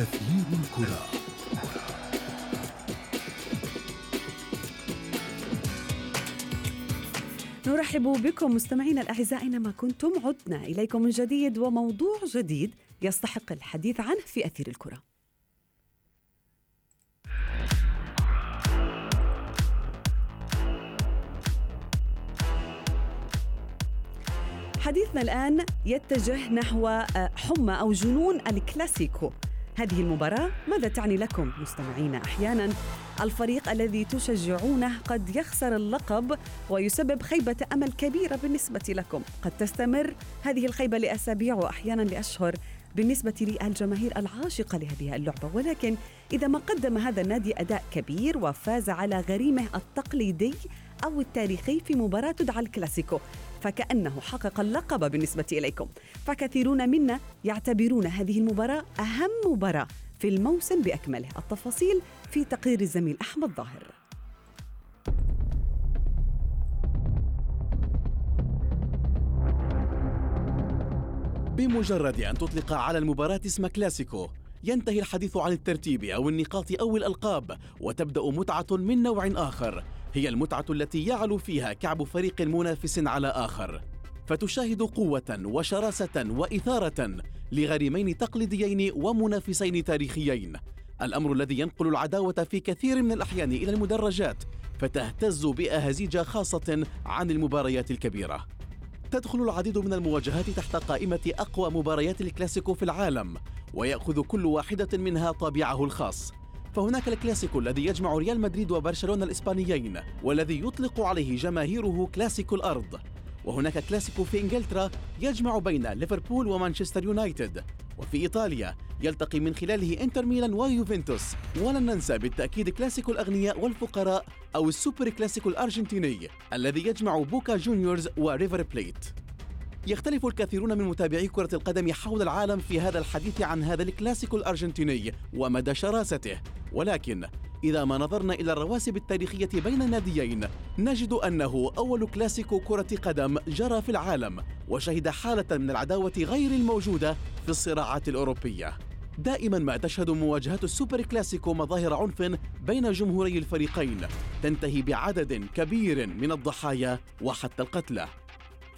أثير الكرة نرحب بكم مستمعينا الأعزاء اينما كنتم عدنا إليكم من جديد وموضوع جديد يستحق الحديث عنه في أثير الكرة. حديثنا الآن يتجه نحو آه، حمى أو جنون الكلاسيكو هذه المباراة ماذا تعني لكم مستمعينا أحيانا؟ الفريق الذي تشجعونه قد يخسر اللقب ويسبب خيبة أمل كبيرة بالنسبة لكم. قد تستمر هذه الخيبة لأسابيع وأحيانا لأشهر بالنسبة للجماهير العاشقة لهذه اللعبة. ولكن إذا ما قدم هذا النادي أداء كبير وفاز على غريمه التقليدي أو التاريخي في مباراة تدعى الكلاسيكو فكأنه حقق اللقب بالنسبة إليكم. فكثيرون منا يعتبرون هذه المباراة أهم مباراة في الموسم بأكمله. التفاصيل في تقرير الزميل أحمد ظاهر. بمجرد أن تطلق على المباراة اسم كلاسيكو ينتهي الحديث عن الترتيب أو النقاط أو الألقاب وتبدأ متعة من نوع آخر. هي المتعة التي يعلو فيها كعب فريق منافس على آخر. فتشاهد قوة وشراسة وإثارة لغريمين تقليديين ومنافسين تاريخيين. الأمر الذي ينقل العداوة في كثير من الأحيان إلى المدرجات فتهتز بأهازيج خاصة عن المباريات الكبيرة. تدخل العديد من المواجهات تحت قائمة أقوى مباريات الكلاسيكو في العالم ويأخذ كل واحدة منها طابعه الخاص. فهناك الكلاسيكو الذي يجمع ريال مدريد وبرشلونة الإسبانيين والذي يطلق عليه جماهيره كلاسيكو الأرض. وهناك كلاسيكو في إنجلترا يجمع بين ليفربول ومانشستر يونايتد. وفي إيطاليا يلتقي من خلاله إنتر ميلان ويوفنتوس. ولن ننسى بالتأكيد كلاسيكو الأغنياء والفقراء أو السوبر كلاسيكو الأرجنتيني الذي يجمع بوكا جونيورز وريفر بليت. يختلف الكثيرون من متابعي كرة القدم حول العالم في هذا الحديث عن هذا الكلاسيكو الأرجنتيني ومدى شراسته. ولكن إذا ما نظرنا إلى الرواسب التاريخية بين الناديين نجد أنه أول كلاسيكو كرة قدم جرى في العالم وشهد حالة من العداوة غير الموجودة في الصراعات الأوروبية. دائما ما تشهد مواجهات السوبر كلاسيكو مظاهر عنف بين جمهوري الفريقين تنتهي بعدد كبير من الضحايا وحتى القتلى.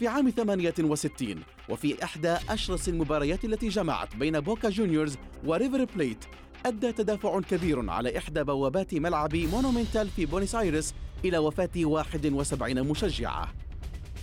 في عام 68 وفي إحدى أشرس المباريات التي جمعت بين بوكا جونيورز وريفر بليت أدى تدافع كبير على إحدى بوابات ملعب مونومنتال في بوينس آيرس إلى وفاة 71 مشجعة.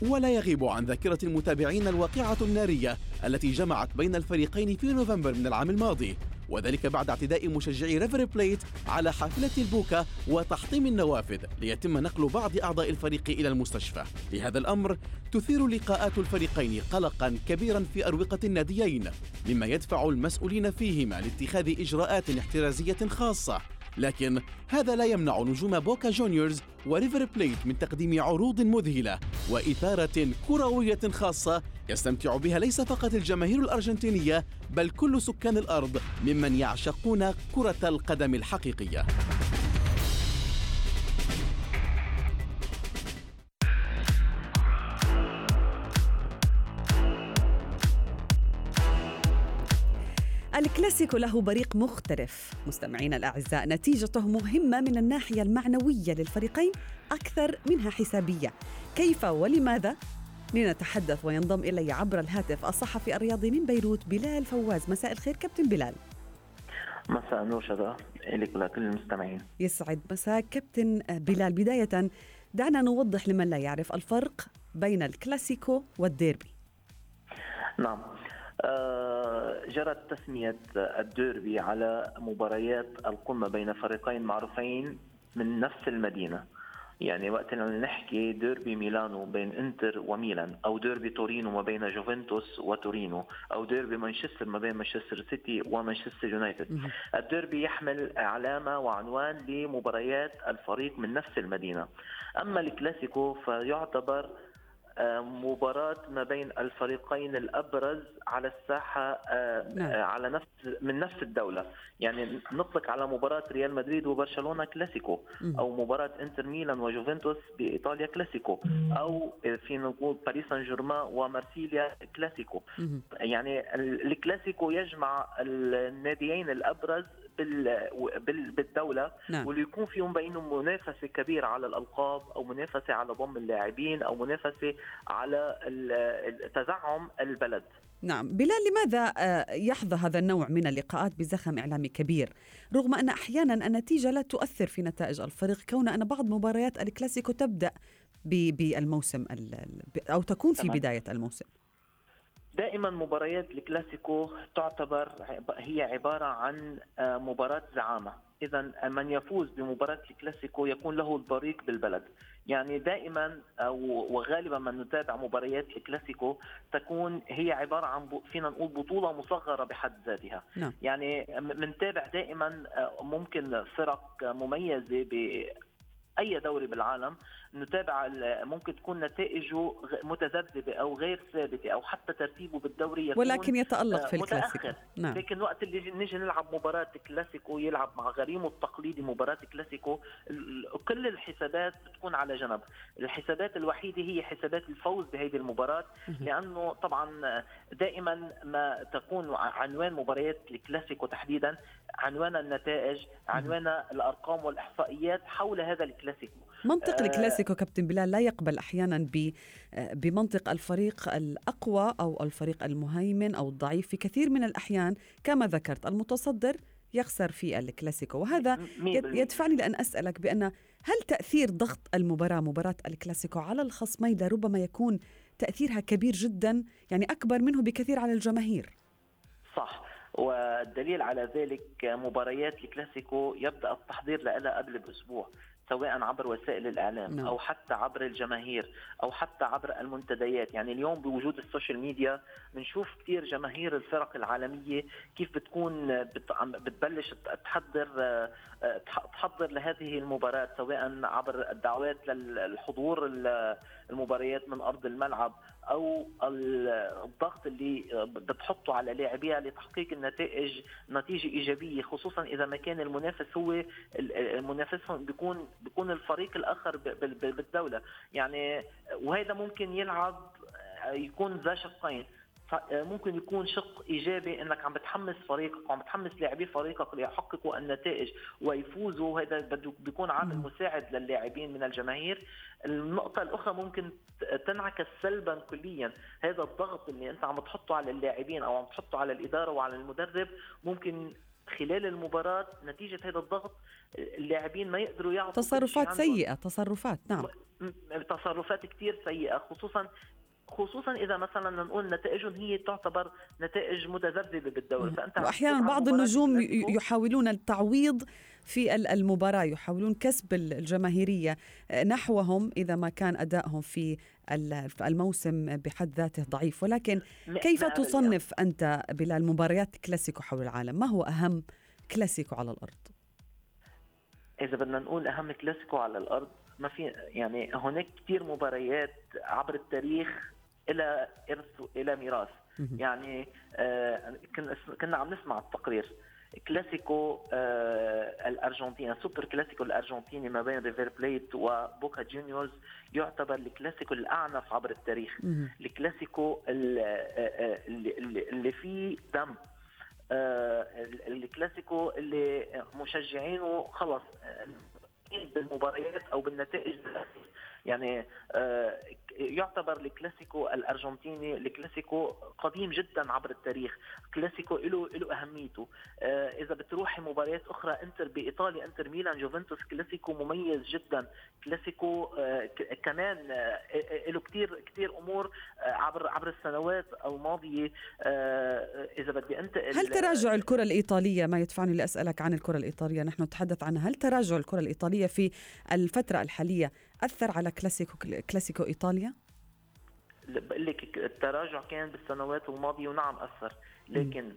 ولا يغيب عن ذاكرة المتابعين الواقعة النارية التي جمعت بين الفريقين في نوفمبر من العام الماضي. وذلك بعد اعتداء مشجعي ريفر بليت على حافلة البوكا وتحطيم النوافذ ليتم نقل بعض أعضاء الفريق إلى المستشفى. لهذا الأمر تثير لقاءات الفريقين قلقا كبيرا في أروقة الناديين مما يدفع المسؤولين فيهما لاتخاذ إجراءات احترازية خاصة. لكن هذا لا يمنع نجوم بوكا جونيورز وريفر بليت من تقديم عروض مذهلة وإثارة كروية خاصة يستمتع بها ليس فقط الجماهير الأرجنتينية بل كل سكان الأرض ممن يعشقون كرة القدم الحقيقية. الكلاسيكو له بريق مختلف. مستمعينا الأعزاء نتيجته مهمة من الناحية المعنوية للفريقين أكثر منها حسابية. كيف ولماذا؟ لنتحدث وينضم إلي عبر الهاتف الصحفي الرياضي من بيروت بلال فواز. مساء الخير كابتن بلال. مساء النور شذا. لك ولكل المستمعين. يسعد مساء كابتن بلال. بداية دعنا نوضح لمن لا يعرف الفرق بين الكلاسيكو والديربي. نعم. جرت تسمية الديربي على مباريات القمة بين فريقين معروفين من نفس المدينة. يعني وقت نحكي ديربي ميلانو بين انتر وميلان أو ديربي تورينو ما بين جوفنتوس وتورينو أو ديربي مانشستر ما بين مانشستر سيتي ومانشستر يونايتد. الديربي يحمل علامه وعنوان لمباريات الفريق من نفس المدينة. أما الكلاسيكو فيعتبر مباراة ما بين الفريقين الأبرز على الساحة نعم. على نفس من نفس الدولة. يعني نطلق على مباراة ريال مدريد وبرشلونة كلاسيكو أو مباراة إنتر ميلان وجوفنتوس بإيطاليا كلاسيكو أو في نقول باريس سان جيرمان ومارسيليا كلاسيكو. يعني الكلاسيكو يجمع الناديين الأبرز بالدولة نعم. واللي يكون فيهم بينهم منافسة كبيرة على الألقاب أو منافسة على ضم اللاعبين أو منافسة على تزعم البلد. نعم. بلال لماذا آه، يحظى هذا النوع من اللقاءات بزخم إعلامي كبير؟ رغم أن أحيانا النتيجة لا تؤثر في نتائج الفريق كون أن بعض مباريات الكلاسيكو تبدأ بالموسم أو تكون في بداية الموسم. دائما مباريات الكلاسيكو تعتبر هي عبارة عن آه، مباراة زعامة. اذا من يفوز بمباراة الكلاسيكو يكون له البريق بالبلد. يعني دائما وغالبا من نتابع مباريات الكلاسيكو تكون هي عبارة عن فينا نقول بطولة مصغرة بحد ذاتها. نعم. يعني بنتابع دائما آه، ممكن فرق مميزة اي دوري بالعالم. نتابع ممكن تكون نتائجه متذبذبة أو غير ثابتة أو حتى ترتيبه بالدوري يكون ولكن يتألق في الكلاسيكو. نعم. لكن وقت اللي نجي نلعب مباراة كلاسيكو يلعب مع غريمه التقليدي مباراة كلاسيكو كل الحسابات بتكون على جنب. الحسابات الوحيدة هي حسابات الفوز بهذه المباراة لأنه طبعا دائما ما تكون عنوان مباريات الكلاسيكو تحديدا عنوان النتائج عنوان الأرقام والإحصائيات حول هذا الكلاسيكو. منطق الكلاسيكو كابتن بلال لا يقبل أحيانا بمنطق الفريق الأقوى أو الفريق المهيمن أو الضعيف. في كثير من الأحيان كما ذكرت المتصدر يخسر في الكلاسيكو. وهذا يدفعني لأن أسألك بأن هل تأثير ضغط المباراة مباراة الكلاسيكو على الخصمين لربما يكون تأثيرها كبير جدا يعني أكبر منه بكثير على الجماهير؟ صح. والدليل على ذلك مباريات الكلاسيكو يبدأ التحضير لها قبل بأسبوع. سواء عبر وسائل الإعلام نعم. أو حتى عبر الجماهير أو حتى عبر المنتديات يعني اليوم بوجود ال social media بنشوف كثير جماهير الفرق العالمية كيف بتكون بتبلش تحضر تحضر لهذه المباراة سواء عبر الدعوات للحضور المباريات من أرض الملعب أو الضغط اللي بتحطه على لاعبيها لتحقيق النتائج نتيجة إيجابية خصوصا إذا ما كان المنافس هو المنافس بيكون بيكون الفريق الآخر بالدولة. يعني وهذا ممكن يلعب يكون ذا شقين. ممكن يكون شق إيجابي إنك عم بتحمس فريقك وعم بتحمس لاعبي فريقك ليحققوا النتائج ويفوزوا. وهذا بده بيكون عامل مساعد للاعبين من الجماهير. النقطة الأخرى ممكن تنعكس سلبا كليا. هذا الضغط اللي أنت عم تحطه على اللاعبين أو عم تحطه على الإدارة وعلى المدرب ممكن خلال المباراة نتيجة هذا الضغط اللاعبين ما يقدروا يعطوا تصرفات سيئة تصرفات نعم. تصرفات كثير سيئة خصوصا خصوصا إذا مثلا نقول نتائجهم هي تعتبر نتائج متذبذبة بالدوري فأنت واحيانا بعض النجوم يحاولون التعويض في المباراة يحاولون كسب الجماهيرية. نحوهم إذا ما كان أدائهم في الموسم بحد ذاته ضعيف. ولكن كيف تصنف أنت بلال مباريات كلاسيكو حول العالم؟ ما هو أهم كلاسيكو على الأرض؟ إذا بدنا نقول أهم كلاسيكو على الأرض ما في يعني هناك كثير مباريات عبر التاريخ إلى إرث إلى ميراث. يعني آه كنا عم نسمع التقرير. كلاسيكو آه الأرجنتين سوبر كلاسيكو الأرجنتيني ما بين ريفير بليت وبوكا جونيورز يعتبر الكلاسيكو الأعنف عبر التاريخ. الكلاسيكو اللي, آه، اللي, فيه دم. آه الكلاسيكو اللي مشجعينه خلص آه، بالمباريات أو بالنتائج. يعني آه، يعتبر الكلاسيكو الأرجنتيني الكلاسيكو قديم جدا عبر التاريخ كلاسيكو له له أهميته. آه، إذا بتروحي مباريات أخرى إنتر بإيطاليا إنتر ميلان جوفنتوس كلاسيكو مميز جدا. كلاسيكو آه، كمان له كثير كثير أمور عبر عبر السنوات الماضية. إذا بدي انت هل تراجع الكرة الإيطالية؟ ما يدفعني لأسألك عن الكرة الإيطالية. نحن نتحدث عنها هل تراجع الكرة الإيطالية في الفترة الحالية؟ أثر على كلاسيكو كلاسيكو إيطاليا؟ بقول لك التراجع كان بالسنوات الماضية ونعم أثر لكن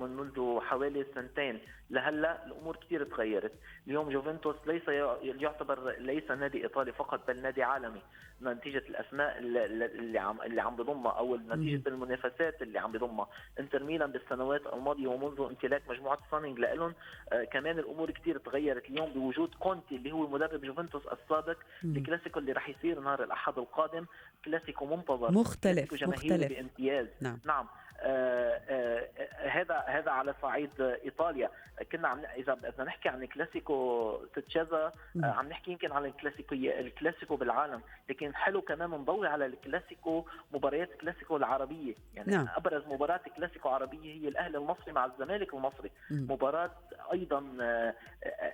منذ حوالي سنتين لهلا الأمور كثير تغيرت، اليوم جوفنتوس ليس يعتبر ليس نادي إيطالي فقط بل نادي عالمي. نتيجة الأسماء اللي عم اللي عم بضمها أو نتيجة المنافسات اللي عم بضمها، إنتر ميلان بالسنوات الماضية ومنذ امتلاك مجموعة سونينج لهم آه كمان الأمور كثير تغيرت. اليوم بوجود كونتي اللي هو مدرب جوفنتوس السابق الكلاسيكو اللي راح يصير نهار الأحد القادم كلاسيكو منتظر. مختلف مختلف. بامتياز. نعم, نعم. آه آه هذا هذا على صعيد إيطاليا. كنا عم إذا بدنا نحكي عن كلاسيكو تشيزا آه عم نحكي يمكن عن الكلاسيكو الكلاسيكو بالعالم. لكن حلو كمان نضوي على الكلاسيكو مباريات الكلاسيكو العربية. يعني نعم. أبرز مباراة كلاسيكو عربيه هي الأهلي المصري مع الزمالك المصري. م. مباراة أيضا آه،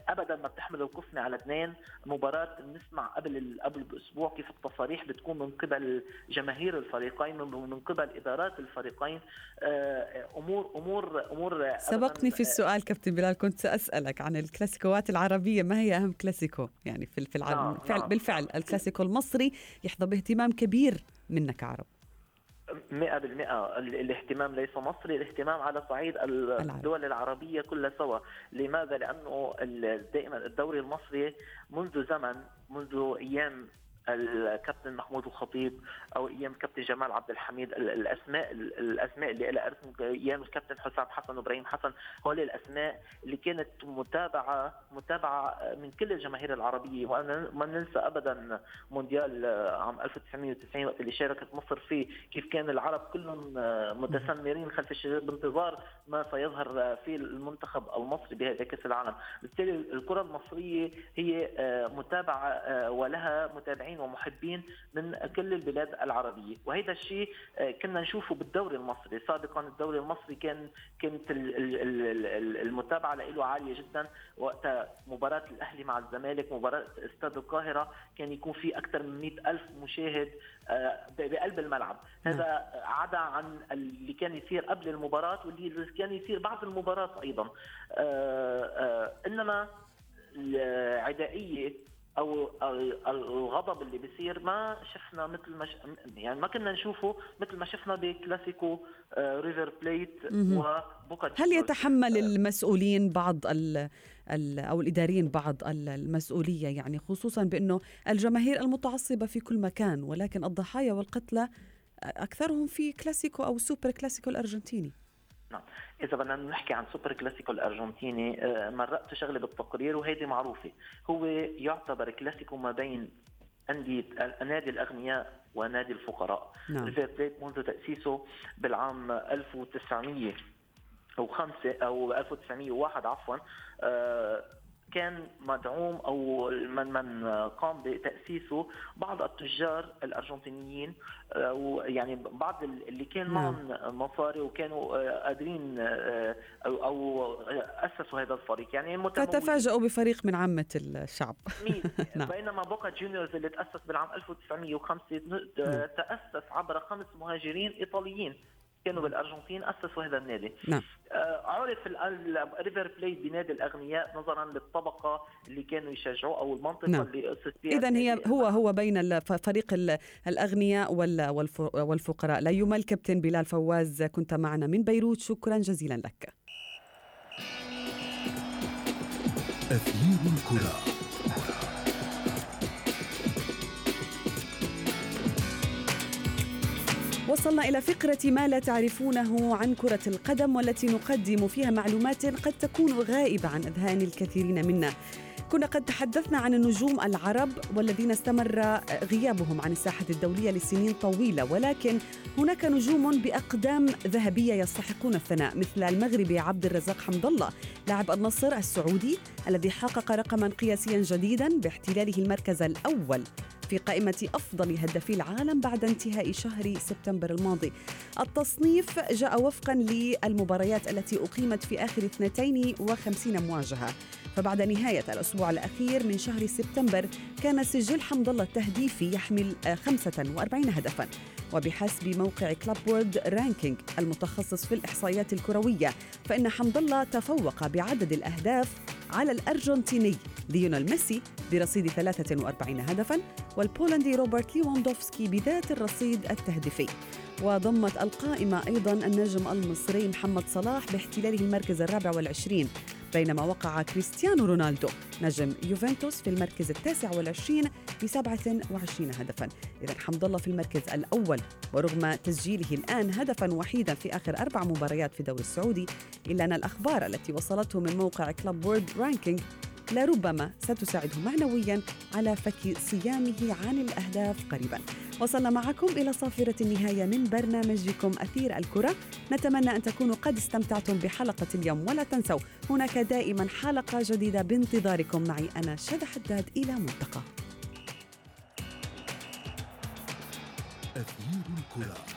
ابدا ما بتحمل القسمه على اثنين مباراة بنسمع قبل قبل بأسبوع كيف التصاريح بتكون من قبل جماهير الفريقين من قبل إدارات الفريقين. آه، امور امور أمور سبقني في السؤال كابتن بلال كنت سأسألك عن الكلاسيكوات العربية. ما هي أهم كلاسيكو؟ يعني في في العالم نعم فعل نعم. بالفعل الكلاسيكو المصري يحظى باهتمام كبير منا كعرب 100% الاهتمام ليس مصري الاهتمام على صعيد الدول العربية كلها سوا. لماذا؟ لأنه دائما الدوري المصري منذ زمن منذ أيام الكابتن محمود الخطيب أو أيام كابتن جمال عبد الحميد الأسماء الأسماء اللي لها ارث أيام الكابتن حسام حسن وإبراهيم حسن هول الأسماء اللي كانت متابعة متابعة من كل الجماهير العربية. وأنا ما ننسى ابدا مونديال عام 1990 وقت اللي شاركت مصر فيه كيف كان العرب كلهم متسمرين خلف الشباب بانتظار ما سيظهر في المنتخب المصري بهذا كأس العالم. بالتالي الكرة المصرية هي متابعة ولها متابعين ومحبين من كل البلاد العربية. وهذا الشيء آه، كنا نشوفه بالدوري المصري. سابقا الدوري المصري كان كانت المتابعة له عالية جدا. وقت مباراة الأهلي مع الزمالك مباراة استاد القاهرة كان يكون في أكثر من مئة ألف مشاهد آه، بقلب الملعب. هذا نعم. عدا عن اللي كان يصير قبل المباراة واللي كان يصير بعد المباراة أيضا. آه، إنما العدائيه أو الغضب اللي بيصير ما شفنا مثل ما ش... يعني ما كنا نشوفه مثل ما شفنا بكلاسيكو ريفر بليت وبوكا هل يتحمل آه. المسؤولين بعض ال... ال... أو الإداريين بعض المسؤولية يعني خصوصا بأنه الجماهير المتعصبة في كل مكان ولكن الضحايا والقتلى أكثرهم في كلاسيكو أو سوبر كلاسيكو الأرجنتيني. نعم. إذا بدنا نحكي عن سوبر كلاسيكو الأرجنتيني آه، مرقت شغلة بالتقرير وهيدي معروفة. هو يعتبر كلاسيكو ما بين أندية نادي الأغنياء ونادي الفقراء. نعم. ريفير بليت منذ تأسيسه بالعام 1900 أو خمسة أو 1901 عفوا آه كان مدعوم أو من من قام بتأسيسه بعض التجار الأرجنتينيين ويعني بعض اللي كان معهم نعم. مصاري وكانوا آه، قادرين آه، أو أو أسسوا هذا الفريق يعني فتفاجئوا بفريق من عامة الشعب نعم. بينما بوكا جونيورز اللي تأسس بالعام 1905 نعم. تأسس عبر خمس مهاجرين إيطاليين كانوا بالأرجنتين أسسوا هذا النادي. نعم. آه عرف الريفر بليت بنادي الأغنياء نظرا للطبقة اللي كانوا يشجعوه أو المنطقة نعم. اللي اسس فيها اذا هي هو هو بين فريق الأغنياء والفقراء. لا يمل كابتن بلال فواز كنت معنا من بيروت. شكرا جزيلا لك. أثير الكرة. وصلنا إلى فقرة ما لا تعرفونه عن كرة القدم والتي نقدم فيها معلومات قد تكون غائبة عن أذهان الكثيرين منا. كنا قد تحدثنا عن النجوم العرب والذين استمر غيابهم عن الساحة الدولية لسنين طويلة ولكن هناك نجوم بأقدام ذهبية يستحقون الثناء مثل المغربي عبد الرزاق حمد الله لاعب النصر السعودي الذي حقق رقما قياسيا جديدا باحتلاله المركز الأول. في قائمة أفضل هدافي العالم بعد انتهاء شهر سبتمبر الماضي. التصنيف جاء وفقا للمباريات التي أقيمت في آخر 52 مواجهة. فبعد نهاية الأسبوع الأخير من شهر سبتمبر كان سجل حمد الله التهديفي يحمل 45 هدفا. وبحسب موقع Club World Ranking المتخصص في الإحصائيات الكروية فإن حمد الله تفوق بعدد الأهداف على الأرجنتيني. ليونيل ميسي برصيد 43 هدفاً والبولندي روبرت ليواندوفسكي بذات الرصيد التهديفي. وضمت القائمة أيضا النجم المصري محمد صلاح باحتلاله المركز الرابع والعشرين بينما وقع كريستيانو رونالدو نجم يوفنتوس في المركز التاسع والعشرين ب 27 هدفا. إذا حمد الله في المركز الأول ورغم تسجيله الآن هدفا وحيدا في آخر أربع مباريات في الدوري السعودي إلا أن الأخبار التي وصلته من موقع Club World Ranking لربما ستساعده معنويا على فك صيامه عن الأهداف قريبا. وصلنا معكم إلى صافرة النهاية من برنامجكم أثير الكرة. نتمنى أن تكونوا قد استمتعتم بحلقة اليوم ولا تنسوا هناك دائما حلقة جديدة بانتظاركم معي أنا شذى حداد. إلى ملتقى. أثير الكرة.